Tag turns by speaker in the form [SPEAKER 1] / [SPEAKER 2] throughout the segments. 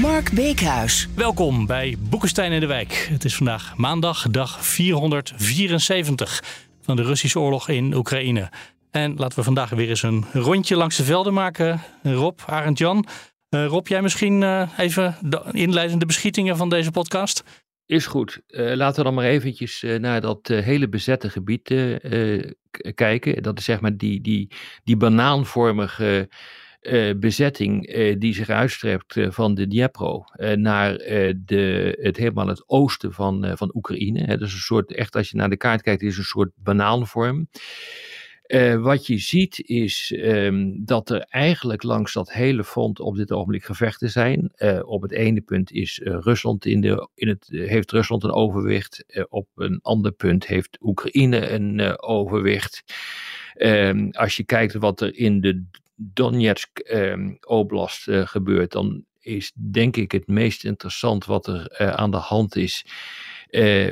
[SPEAKER 1] Mark Beekhuis.
[SPEAKER 2] Welkom bij Boekenstein in de Wijk. Het is vandaag maandag, dag 474 van de Russische oorlog in Oekraïne. En laten we vandaag weer eens een rondje langs de velden maken. Rob, Arend Jan. Uh, Rob, jij misschien uh, even de inleidende beschietingen van deze podcast?
[SPEAKER 3] Is goed. Uh, laten we dan maar eventjes naar dat hele bezette gebied kijken. Dat is zeg maar die, die, die banaanvormige bezetting die zich uitstrept van de Dnepro naar de, het helemaal het oosten van, van Oekraïne. Hè. Dus een soort, echt als je naar de kaart kijkt, is een soort banaanvorm. Wat je ziet is um, dat er eigenlijk langs dat hele front op dit ogenblik gevechten zijn. Op het ene punt is Rusland in de, in het, heeft Rusland een overwicht. op een ander punt heeft Oekraïne een overwicht. Um, als je kijkt wat er in de Donetsk um, Oblast gebeurt, dan is denk ik het meest interessant wat er aan de hand is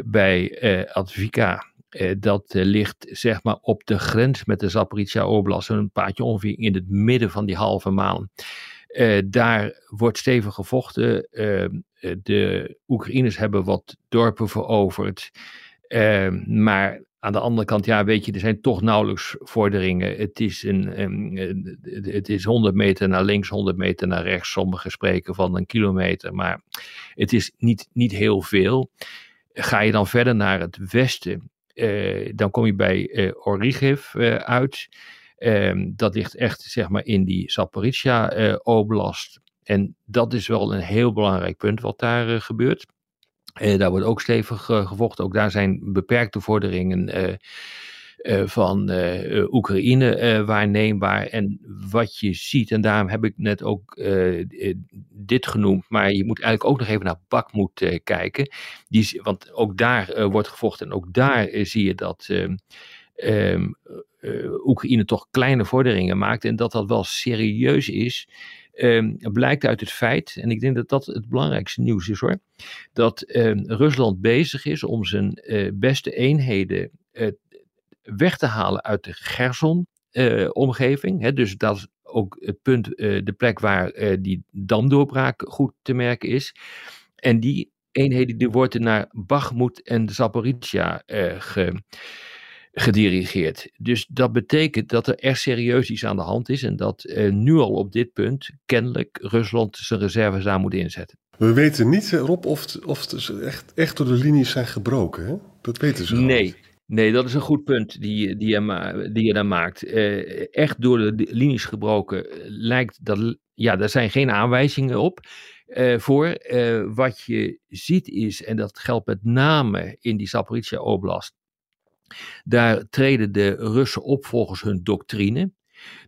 [SPEAKER 3] bij Advika. Dat ligt zeg maar op de grens met de Zaporizhia Oblast, een paadje ongeveer in het midden van die halve maan. Daar wordt stevig gevochten. de Oekraïners hebben wat dorpen veroverd. maar aan de andere kant, ja, weet je, er zijn toch nauwelijks vorderingen. Het is, een, het is 100 meter naar links, 100 meter naar rechts. Sommigen spreken van een kilometer, maar het is niet, niet heel veel. Ga je dan verder naar het westen, uh, dan kom je bij Origiv uh, uit. Um, dat ligt echt zeg maar in die Zaporizhia oblast. En dat is wel een heel belangrijk punt wat daar gebeurt. Daar wordt ook stevig gevochten. Ook daar zijn beperkte vorderingen uh, van uh, Oekraïne waarneembaar. En wat je ziet, en daarom heb ik net ook dit genoemd, maar je moet eigenlijk ook nog even naar Bakmoed kijken. Die, want ook daar wordt gevochten en ook daar zie je dat. Um, Oekraïne toch kleine vorderingen maakt en dat dat wel serieus is. Um, blijkt uit het feit, en ik denk dat dat het belangrijkste nieuws is hoor, dat um, Rusland bezig is om zijn uh, beste eenheden uh, weg te halen uit de Gerson-omgeving. Uh, dus dat is ook het punt, de plek waar die damdoorbraak goed te merken is. En die eenheden die worden naar Bakhmut en Zaporizhia ge, gedirigeerd. Dus dat betekent dat er echt serieus iets aan de hand is en dat nu al op dit punt kennelijk Rusland zijn reserves daar moet inzetten.
[SPEAKER 4] We weten niet, Rob, of, of ze echt, echt door de linies zijn gebroken. Hè? Dat weten ze
[SPEAKER 3] Nee,
[SPEAKER 4] niet.
[SPEAKER 3] Nee, dat is een goed punt die, die, je, die je daar maakt. Uh, echt door de linies gebroken lijkt dat. Ja, daar zijn geen aanwijzingen op. Uh, voor uh, wat je ziet is, en dat geldt met name in die Zaporizhia Oblast, daar treden de Russen op volgens hun doctrine.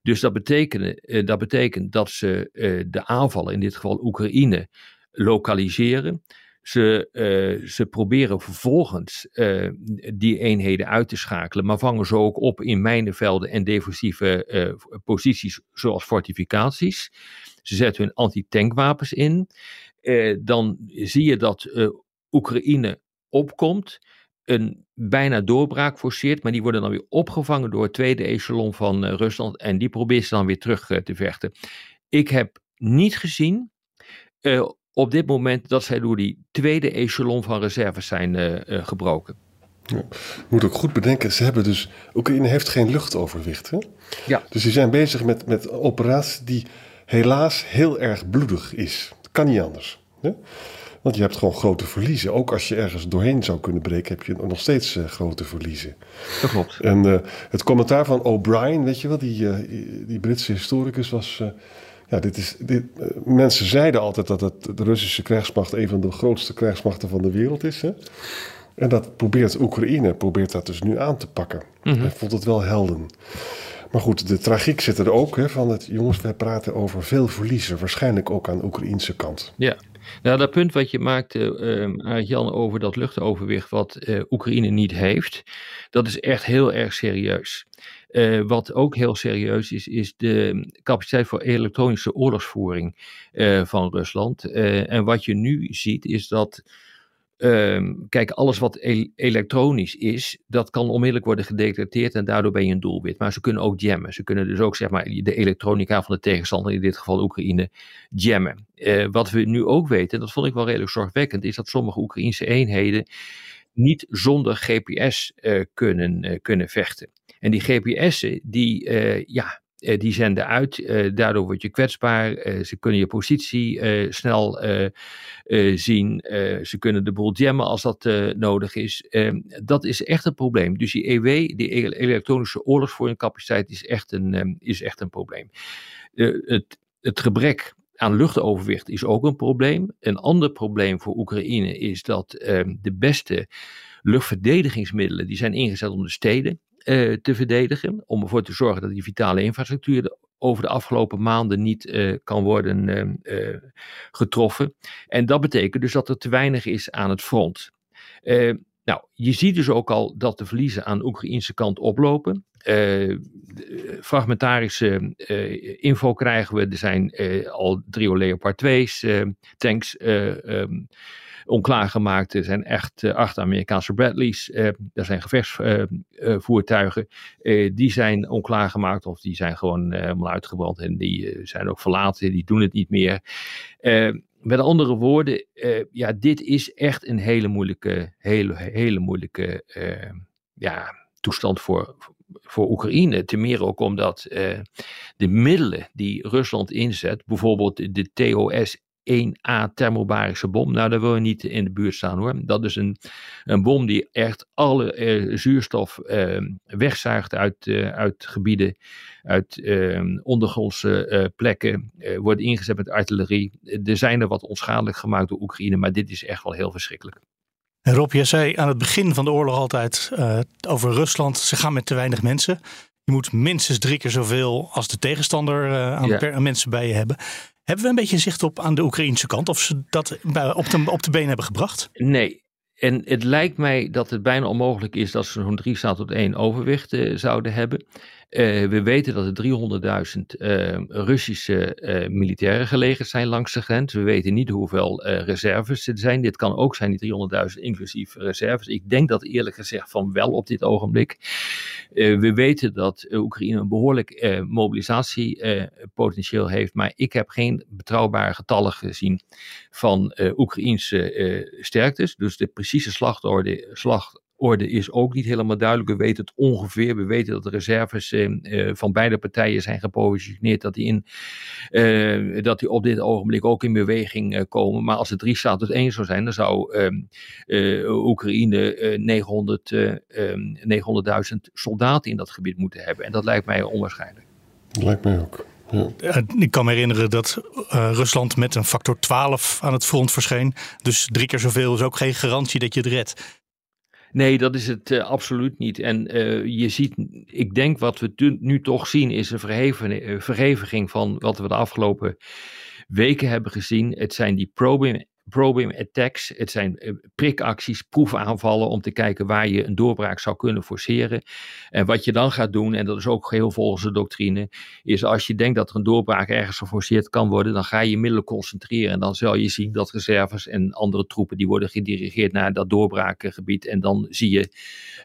[SPEAKER 3] Dus dat betekent, dat, betekent dat ze de aanvallen, in dit geval Oekraïne, lokaliseren. Ze, uh, ze proberen vervolgens die eenheden uit te schakelen, maar vangen ze ook op in mijnenvelden en defensieve posities zoals fortificaties. Ze zetten hun antitankwapens in. dan zie je dat Oekraïne opkomt, een bijna doorbraak forceert, maar die worden dan weer opgevangen door het tweede echelon van Rusland en die probeert ze dan weer terug te vechten. Ik heb niet gezien op dit moment dat zij door die tweede echelon van reserves zijn gebroken.
[SPEAKER 4] Ja. Moet ook goed bedenken, ze hebben dus. Oekraïne heeft geen luchtoverwicht. Hè?
[SPEAKER 3] Ja.
[SPEAKER 4] Dus ze zijn bezig met, met een operatie die helaas heel erg bloedig is. Dat kan niet anders. Hè? Want je hebt gewoon grote verliezen. Ook als je ergens doorheen zou kunnen breken, heb je nog steeds uh, grote verliezen.
[SPEAKER 3] Dat klopt.
[SPEAKER 4] En uh, het commentaar van O'Brien, weet je wel, die, uh, die Britse historicus, was. Ja, dit is, dit, mensen zeiden altijd dat het, de Russische krijgsmacht een van de grootste krijgsmachten van de wereld is. Hè? En dat probeert Oekraïne probeert dat dus nu aan te pakken. Mm -hmm. Hij vond het wel helden. Maar goed, de tragiek zit er ook hè, van het, jongens, wij praten over veel verliezen, waarschijnlijk ook aan de Oekraïnse kant.
[SPEAKER 3] Ja, nou dat punt wat je maakte, uh, Jan, over dat luchtoverwicht wat uh, Oekraïne niet heeft, dat is echt heel erg serieus. Uh, wat ook heel serieus is, is de capaciteit voor elektronische oorlogsvoering van Rusland. En wat je nu ziet, is dat Um, kijk, alles wat el elektronisch is, dat kan onmiddellijk worden gedetecteerd en daardoor ben je een doelwit. Maar ze kunnen ook jammen. Ze kunnen dus ook zeg maar, de elektronica van de tegenstander, in dit geval Oekraïne, jammen. Uh, wat we nu ook weten, en dat vond ik wel redelijk zorgwekkend, is dat sommige Oekraïnse eenheden niet zonder GPS uh, kunnen, uh, kunnen vechten. En die GPS'en, die, ja, uh, die zenden uit, uh, daardoor word je kwetsbaar. Uh, ze kunnen je positie snel zien. ze kunnen de boel jammen als dat nodig is. Ehm, dat is echt een probleem. Dus die EW, die elektronische oorlogsvoeringcapaciteit, is echt een, um, is echt een probleem. het, het gebrek aan luchtoverwicht is ook een probleem. Een ander probleem voor Oekraïne is dat ehm, de beste luchtverdedigingsmiddelen die zijn ingezet om de steden uh, te verdedigen. Om ervoor te zorgen dat die vitale infrastructuur over de afgelopen maanden niet uh, kan worden uh, getroffen. En dat betekent dus dat er te weinig is aan het front. nou, je ziet dus ook al dat de verliezen aan de Oekraïnse kant oplopen. fragmentarische info krijgen we. Er zijn al drie Leopard 2's, tanks. Um, onklaargemaakt. Er zijn echt uh, acht Amerikaanse Bradleys. Uh, er zijn gevechtsvoertuigen. Uh, die zijn onklaargemaakt of die zijn gewoon helemaal uitgebrand. En die zijn ook verlaten. Die doen het niet meer. met andere woorden, ja, dit is echt een hele moeilijke, hele, hele moeilijke ja, toestand voor, voor Oekraïne. Ten meer ook omdat de middelen die Rusland inzet, bijvoorbeeld de TOS 1A thermobarische bom. Nou, daar wil je niet in de buurt staan hoor. Dat is een, een bom die echt alle uh, zuurstof uh, wegzuigt uit, uh, uit gebieden, uit ehm, ondergrondse eh, plekken. wordt ingezet met artillerie. Er zijn er wat onschadelijk gemaakt door Oekraïne, maar dit is echt wel heel verschrikkelijk.
[SPEAKER 2] En Rob, jij zei aan het begin van de oorlog altijd over Rusland, ze gaan met te weinig mensen. Je moet minstens drie keer zoveel als de tegenstander aan, ja. aan mensen bij je hebben. Hebben we een beetje zicht op aan de Oekraïnse kant of ze dat op de, op de been hebben gebracht?
[SPEAKER 3] Nee. En het lijkt mij dat het bijna onmogelijk is dat ze zo'n drie staat tot één overwicht uh, zouden hebben. Uh, we weten dat er 300.000 uh, Russische uh, militairen gelegerd zijn langs de grens. We weten niet hoeveel reserves er zijn. Dit kan ook zijn, die 300.000 inclusief reserves. Ik denk dat eerlijk gezegd van wel op dit ogenblik. we weten dat Oekraïne een behoorlijk mobilisatiepotentieel heeft. Maar ik heb geen betrouwbare getallen gezien van Oekraïnse sterktes. Dus de precieze slachtorde, slag, orde is ook niet helemaal duidelijk. We weten het ongeveer. We weten dat de reserves eh, van beide partijen zijn gepositioneerd. Dat die, in, eh, dat die op dit ogenblik ook in beweging eh, komen. Maar als het drie staat tot één zou zijn, dan zou ehm, eh, Oekraïne 900, 900.000 soldaten in dat gebied moeten hebben. En dat lijkt mij onwaarschijnlijk.
[SPEAKER 4] Dat lijkt mij ook. Ja.
[SPEAKER 2] Ik kan me herinneren dat uh, Rusland met een factor 12 aan het front verscheen. Dus drie keer zoveel is ook geen garantie dat je het redt.
[SPEAKER 3] Nee, dat is het uh, absoluut niet. En uh, je ziet, ik denk wat we nu toch zien, is een verheven, verheviging van wat we de afgelopen weken hebben gezien. Het zijn die probing probing attacks. Het zijn eh, prikacties, proefaanvallen om te kijken waar je een doorbraak zou kunnen forceren. En wat je dan gaat doen, en dat is ook geheel volgens de doctrine, is als je denkt dat er een doorbraak ergens geforceerd kan worden, dan ga je middelen concentreren. En dan zal je zien dat reserves en andere troepen die worden gedirigeerd naar dat doorbraakgebied. En dan zie je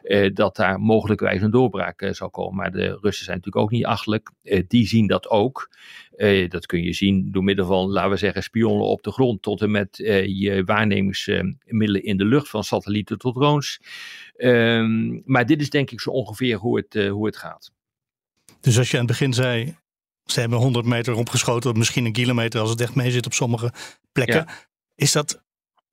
[SPEAKER 3] eh, dat daar mogelijkwijs een doorbraak eh, zal komen. Maar de Russen zijn natuurlijk ook niet achterlijk. Eh, die zien dat ook. Uh, dat kun je zien door middel van, laten we zeggen, spionnen op de grond tot en met uh, je waarnemingsmiddelen in de lucht, van satellieten tot drones. Um, maar dit is denk ik zo ongeveer hoe het, uh, hoe het gaat.
[SPEAKER 2] Dus als je aan het begin zei, ze hebben 100 meter opgeschoten, misschien een kilometer als het echt mee zit op sommige plekken. Ja. Is dat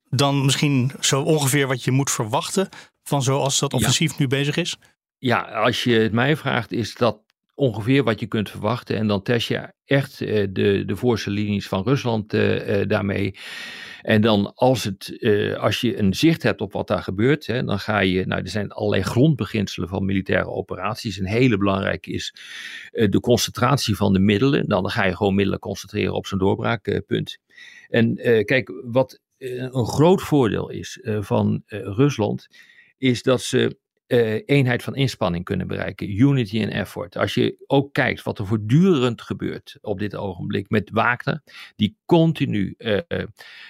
[SPEAKER 2] dan misschien zo ongeveer wat je moet verwachten van zoals dat offensief ja. nu bezig is?
[SPEAKER 3] Ja, als je het mij vraagt, is dat ongeveer wat je kunt verwachten. En dan test je echt uh, de, de voorste linies van Rusland uh, uh, daarmee. En dan als, het, als je een zicht hebt op wat daar gebeurt, hè, dan ga je, nou er zijn allerlei grondbeginselen van militaire operaties. Een hele belangrijke is de concentratie van de middelen. Dan ga je gewoon middelen concentreren op zo'n doorbraakpunt. en kijk, wat een groot voordeel is van Rusland, is dat ze uh, eenheid van inspanning kunnen bereiken. Unity in effort. Als je ook kijkt wat er voortdurend gebeurt op dit ogenblik met Wagner, die continu uh,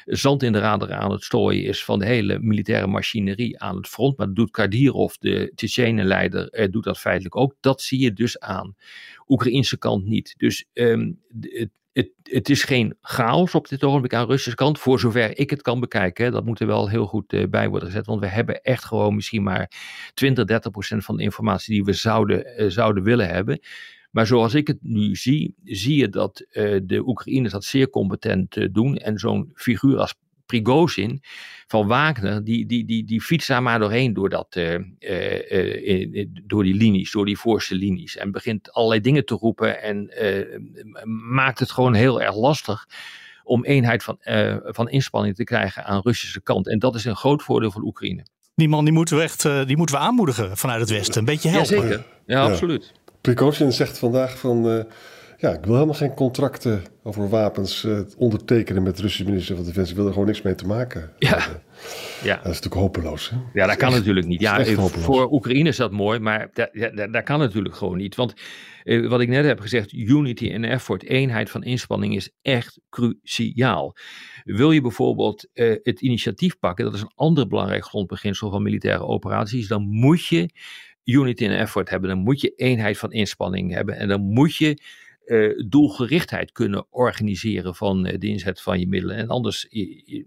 [SPEAKER 3] zand in de raderen aan het strooien is van de hele militaire machinerie aan het front. Maar dat doet Kadirov, de Tsjetsjenen-leider, doet dat feitelijk ook. Dat zie je dus aan. Oekraïnse kant niet. Dus um, het, het, het, is geen chaos op dit ogenblik aan Russische kant, voor zover ik het kan bekijken. Dat moet er wel heel goed uh, bij worden gezet, want we hebben echt gewoon misschien maar 20, 30 procent van de informatie die we zouden, uh, zouden willen hebben. Maar zoals ik het nu zie, zie je dat uh, de Oekraïners dat zeer competent doen. En zo'n figuur als Prigozhin van Wagner, die, die, die, die fietst daar maar doorheen door, dat, uh, uh, door die linies, door die voorste linies. En begint allerlei dingen te roepen en maakt het gewoon heel erg lastig om eenheid van, van inspanning te krijgen aan de Russische kant. En dat is een groot voordeel voor Oekraïne.
[SPEAKER 2] Die man die moeten, we echt, die moeten we aanmoedigen vanuit het Westen. Een beetje helpen.
[SPEAKER 3] Jazeker, ja, ja, absoluut.
[SPEAKER 4] Prigozhin zegt vandaag van ja, ik wil helemaal geen contracten over wapens uh, ondertekenen met de Russische minister van Defensie. Ik wil er gewoon niks mee te maken
[SPEAKER 3] ja.
[SPEAKER 4] hebben.
[SPEAKER 3] Ja.
[SPEAKER 4] Dat is natuurlijk hopeloos. Hè?
[SPEAKER 3] Ja, dat kan echt, natuurlijk niet. Ja, voor Oekraïne is dat mooi, maar dat, dat, dat kan natuurlijk gewoon niet. Want eh, wat ik net heb gezegd, unity en effort, eenheid van inspanning is echt cruciaal. Wil je bijvoorbeeld uh, het initiatief pakken, dat is een ander belangrijk grondbeginsel van militaire operaties, dan moet je unity en effort hebben. Dan moet je eenheid van inspanning hebben. En dan moet je uh, doelgerichtheid kunnen organiseren van uh, de inzet van je middelen. En anders,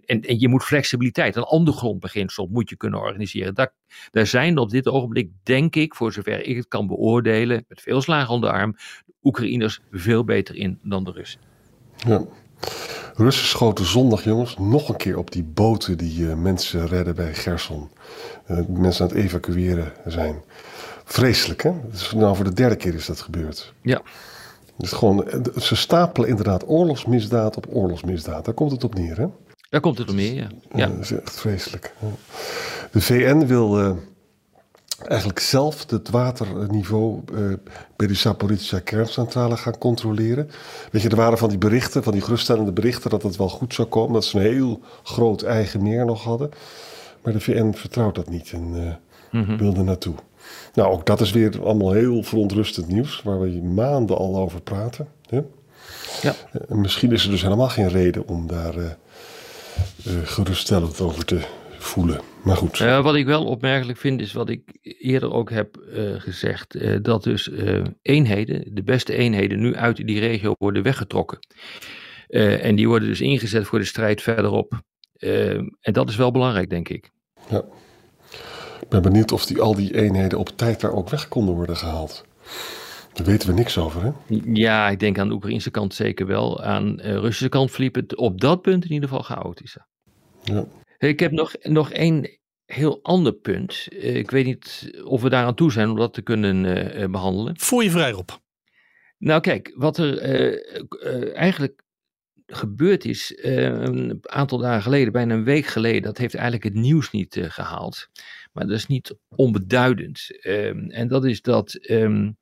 [SPEAKER 3] en, en je moet flexibiliteit, een ander grondbeginsel moet je kunnen organiseren. Daar, daar zijn op dit ogenblik, denk ik, voor zover ik het kan beoordelen, met veel slagen onder de arm, de Oekraïners veel beter in dan de Russen.
[SPEAKER 4] Ja. Russen schoten zondag, jongens, nog een keer op die boten die uh, mensen redden bij Gerson. mensen aan het evacueren zijn. Vreselijk, hè? Dus nou voor de derde keer is dat gebeurd.
[SPEAKER 3] Ja.
[SPEAKER 4] Dus gewoon, ze stapelen inderdaad oorlogsmisdaad op oorlogsmisdaad. Daar komt het op neer, hè?
[SPEAKER 3] Daar komt het op neer, ja. ja.
[SPEAKER 4] dat is echt vreselijk. De VN wil uh, eigenlijk zelf het waterniveau uh, bij de Zaporizhia kerncentrale gaan controleren. Weet je, er waren van die berichten, van die geruststellende berichten, dat het wel goed zou komen. Dat ze een heel groot eigen meer nog hadden. Maar de VN vertrouwt dat niet en uh, mm -hmm. wilde naartoe. Nou, ook dat is weer allemaal heel verontrustend nieuws, waar we maanden al over praten. Hè?
[SPEAKER 3] Ja.
[SPEAKER 4] En misschien is er dus helemaal geen reden om daar uh, uh, geruststellend over te voelen. Maar goed.
[SPEAKER 3] Uh, wat ik wel opmerkelijk vind, is wat ik eerder ook heb gezegd: dat dus eenheden, de beste eenheden, nu uit die regio worden weggetrokken. en die worden dus ingezet voor de strijd verderop. en dat is wel belangrijk, denk ik.
[SPEAKER 4] Ja. Ik ben benieuwd of die, al die eenheden op tijd daar ook weg konden worden gehaald. Daar weten we niks over, hè?
[SPEAKER 3] Ja, ik denk aan de Oekraïnse kant zeker wel. Aan de Russische kant verliep het op dat punt in ieder geval chaotisch.
[SPEAKER 4] Ja.
[SPEAKER 3] Ik heb nog, nog één heel ander punt. Ik weet niet of we daar aan toe zijn om dat te kunnen uh, behandelen.
[SPEAKER 2] Voer je vrij op.
[SPEAKER 3] Nou kijk, wat er uh, uh, eigenlijk gebeurd is een aantal dagen geleden, bijna een week geleden, dat heeft eigenlijk het nieuws niet gehaald maar dat is niet onbeduidend. Um, en dat is dat um,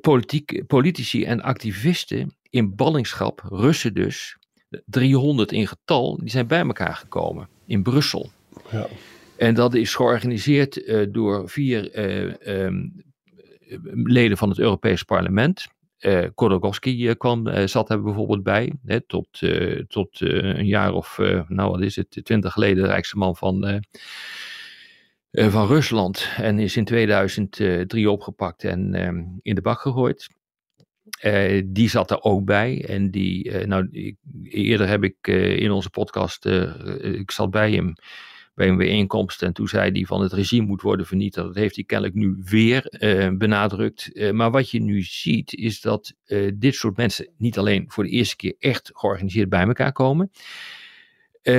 [SPEAKER 3] politiek, politici en activisten in ballingschap, Russen dus, 300 in getal, die zijn bij elkaar gekomen in Brussel.
[SPEAKER 4] Ja.
[SPEAKER 3] En dat is georganiseerd uh, door vier uh, um, leden van het Europees Parlement. Uh, Kodorowski kwam, uh, zat er bijvoorbeeld bij. Hè, tot tot een jaar of, nou wat is het, twintig geleden de rijkste man van, van Rusland en is in 2003 opgepakt en uh, in de bak gegooid. Uh, die zat er ook bij. En die, nou, ik, eerder heb ik in onze podcast, ik zat bij hem bij een bijeenkomst en toen zei hij van het regime moet worden vernietigd. Dat heeft hij kennelijk nu weer benadrukt. maar wat je nu ziet is dat dit soort mensen niet alleen voor de eerste keer echt georganiseerd bij elkaar komen.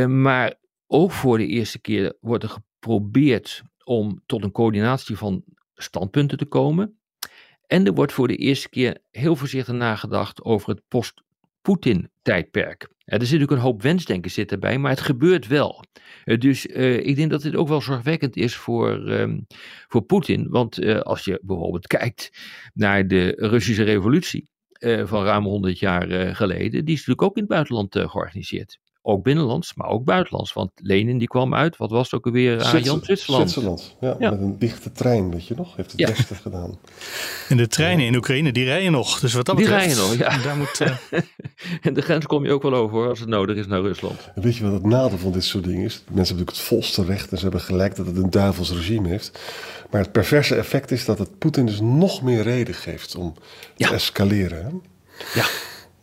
[SPEAKER 3] maar ook voor de eerste keer wordt er probeert om tot een coördinatie van standpunten te komen. En er wordt voor de eerste keer heel voorzichtig nagedacht over het post-Poetin-tijdperk. er zit natuurlijk een hoop wensdenken zit erbij, maar het gebeurt wel. Uh, dus uh, ik denk dat dit ook wel zorgwekkend is voor, um, voor Poetin. Want uh, als je bijvoorbeeld kijkt naar de Russische revolutie van ruim 100 jaar geleden, die is natuurlijk ook in het buitenland georganiseerd. Ook binnenlands, maar ook buitenlands. Want Lenin die kwam uit, wat was het ook alweer? Uh, Jan Zwitserland.
[SPEAKER 4] Zwitserland, ja, ja, Met een dichte trein, weet je nog. Heeft het ja. beste gedaan.
[SPEAKER 2] En de treinen in Oekraïne, die rijden nog. Dus wat dat betreft,
[SPEAKER 3] die rijden nog, ja.
[SPEAKER 2] Daar moet, uh...
[SPEAKER 3] en de grens kom je ook wel over hoor, als het nodig is naar Rusland.
[SPEAKER 4] En weet je wat het nadeel van dit soort dingen is? Mensen hebben natuurlijk het volste recht en ze hebben gelijk dat het een duivels regime heeft. Maar het perverse effect is dat het Poetin dus nog meer reden geeft om te escaleren. Hè?
[SPEAKER 3] Ja.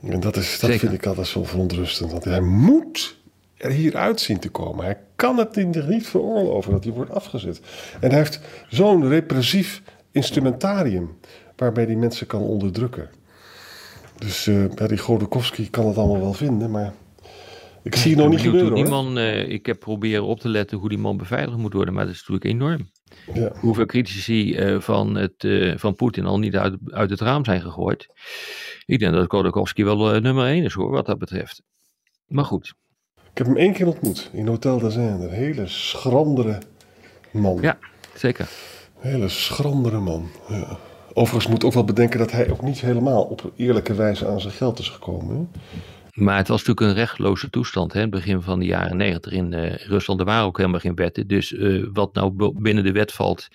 [SPEAKER 4] En dat, is, dat vind ik altijd zo verontrustend. Want hij moet er hieruit zien te komen. Hij kan het niet veroorloven dat hij wordt afgezet. En hij heeft zo'n repressief instrumentarium waarbij die mensen kan onderdrukken. Dus uh, die kan het allemaal wel vinden, maar ik zie het nog niet gebeuren.
[SPEAKER 3] Die man, uh, ik heb proberen op te letten hoe die man beveiligd moet worden, maar dat is natuurlijk enorm. Ja. Hoeveel critici uh, van, het, van Poetin al niet uit, uit het raam zijn gegooid. Ik denk dat Kodakowski wel nummer 1 is hoor, wat dat betreft. Maar goed.
[SPEAKER 4] Ik heb hem één keer ontmoet in Hotel d'Azin. Een hele schrandere man.
[SPEAKER 3] Ja, zeker.
[SPEAKER 4] Een hele schrandere man. Ja. Overigens moet ook wel bedenken dat hij ook niet helemaal op eerlijke wijze aan zijn geld is gekomen. Hè?
[SPEAKER 3] Maar het was natuurlijk een rechtloze toestand. Hè? Het begin van de jaren negentig in uh, Rusland. Er waren ook helemaal geen wetten. Dus uh, wat nou binnen de wet valt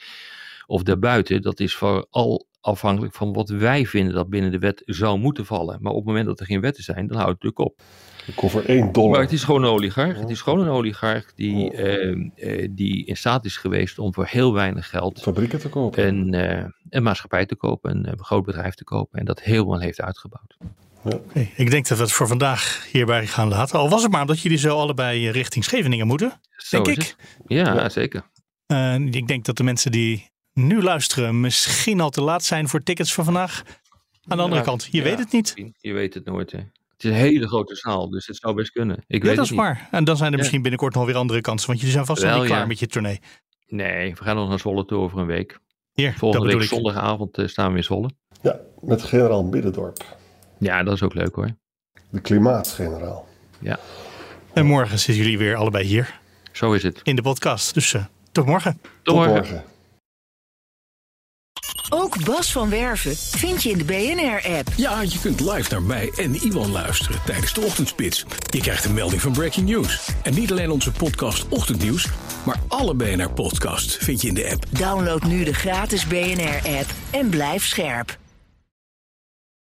[SPEAKER 3] of daarbuiten, dat is vooral afhankelijk van wat wij vinden dat binnen de wet zou moeten vallen. Maar op het moment dat er geen wetten zijn, dan houdt het natuurlijk op.
[SPEAKER 4] Ik kom voor 1 dollar.
[SPEAKER 3] Maar het is gewoon een oligarch. Het is gewoon een oligarch die, uh, die in staat is geweest om voor heel weinig geld.
[SPEAKER 4] Fabrieken te kopen.
[SPEAKER 3] Een, uh, een maatschappij te kopen, een, een groot bedrijf te kopen. En dat helemaal heeft uitgebouwd.
[SPEAKER 2] Ja. Okay, ik denk dat we het voor vandaag hierbij gaan laten. Al was het maar omdat jullie zo allebei richting Scheveningen moeten.
[SPEAKER 3] Zo
[SPEAKER 2] denk ik.
[SPEAKER 3] Ja, ja, zeker.
[SPEAKER 2] ik denk dat de mensen die nu luisteren misschien al te laat zijn voor tickets voor vandaag. Aan de andere kant, je weet het niet.
[SPEAKER 3] Je weet het nooit. Hè. Het is een hele grote zaal, dus het zou best kunnen. Ik
[SPEAKER 2] ja,
[SPEAKER 3] weet
[SPEAKER 2] dat is waar. En dan zijn er misschien binnenkort nog weer andere kansen, want jullie zijn vast nog niet klaar met je tournee.
[SPEAKER 3] Nee, we gaan nog naar Zwolle toe over een week.
[SPEAKER 2] Hier,
[SPEAKER 3] Volgende week zondagavond uh, staan we in Zwolle.
[SPEAKER 4] Ja, met generaal Biddendorp.
[SPEAKER 3] Ja, dat is ook leuk hoor.
[SPEAKER 4] De klimaatgeneraal.
[SPEAKER 3] Ja.
[SPEAKER 2] En morgen zitten jullie weer allebei hier.
[SPEAKER 3] Zo is het.
[SPEAKER 2] In de podcast. Dus uh, tot morgen.
[SPEAKER 3] Tot, tot morgen. morgen.
[SPEAKER 1] Ook Bas van Werven vind je in de BNR-app.
[SPEAKER 5] Ja, je kunt live naar mij en Iwan luisteren tijdens de ochtendspits. Je krijgt een melding van Breaking News. En niet alleen onze podcast Ochtendnieuws, maar alle BNR-podcasts vind je in de app.
[SPEAKER 1] Download nu de gratis BNR-app en blijf scherp.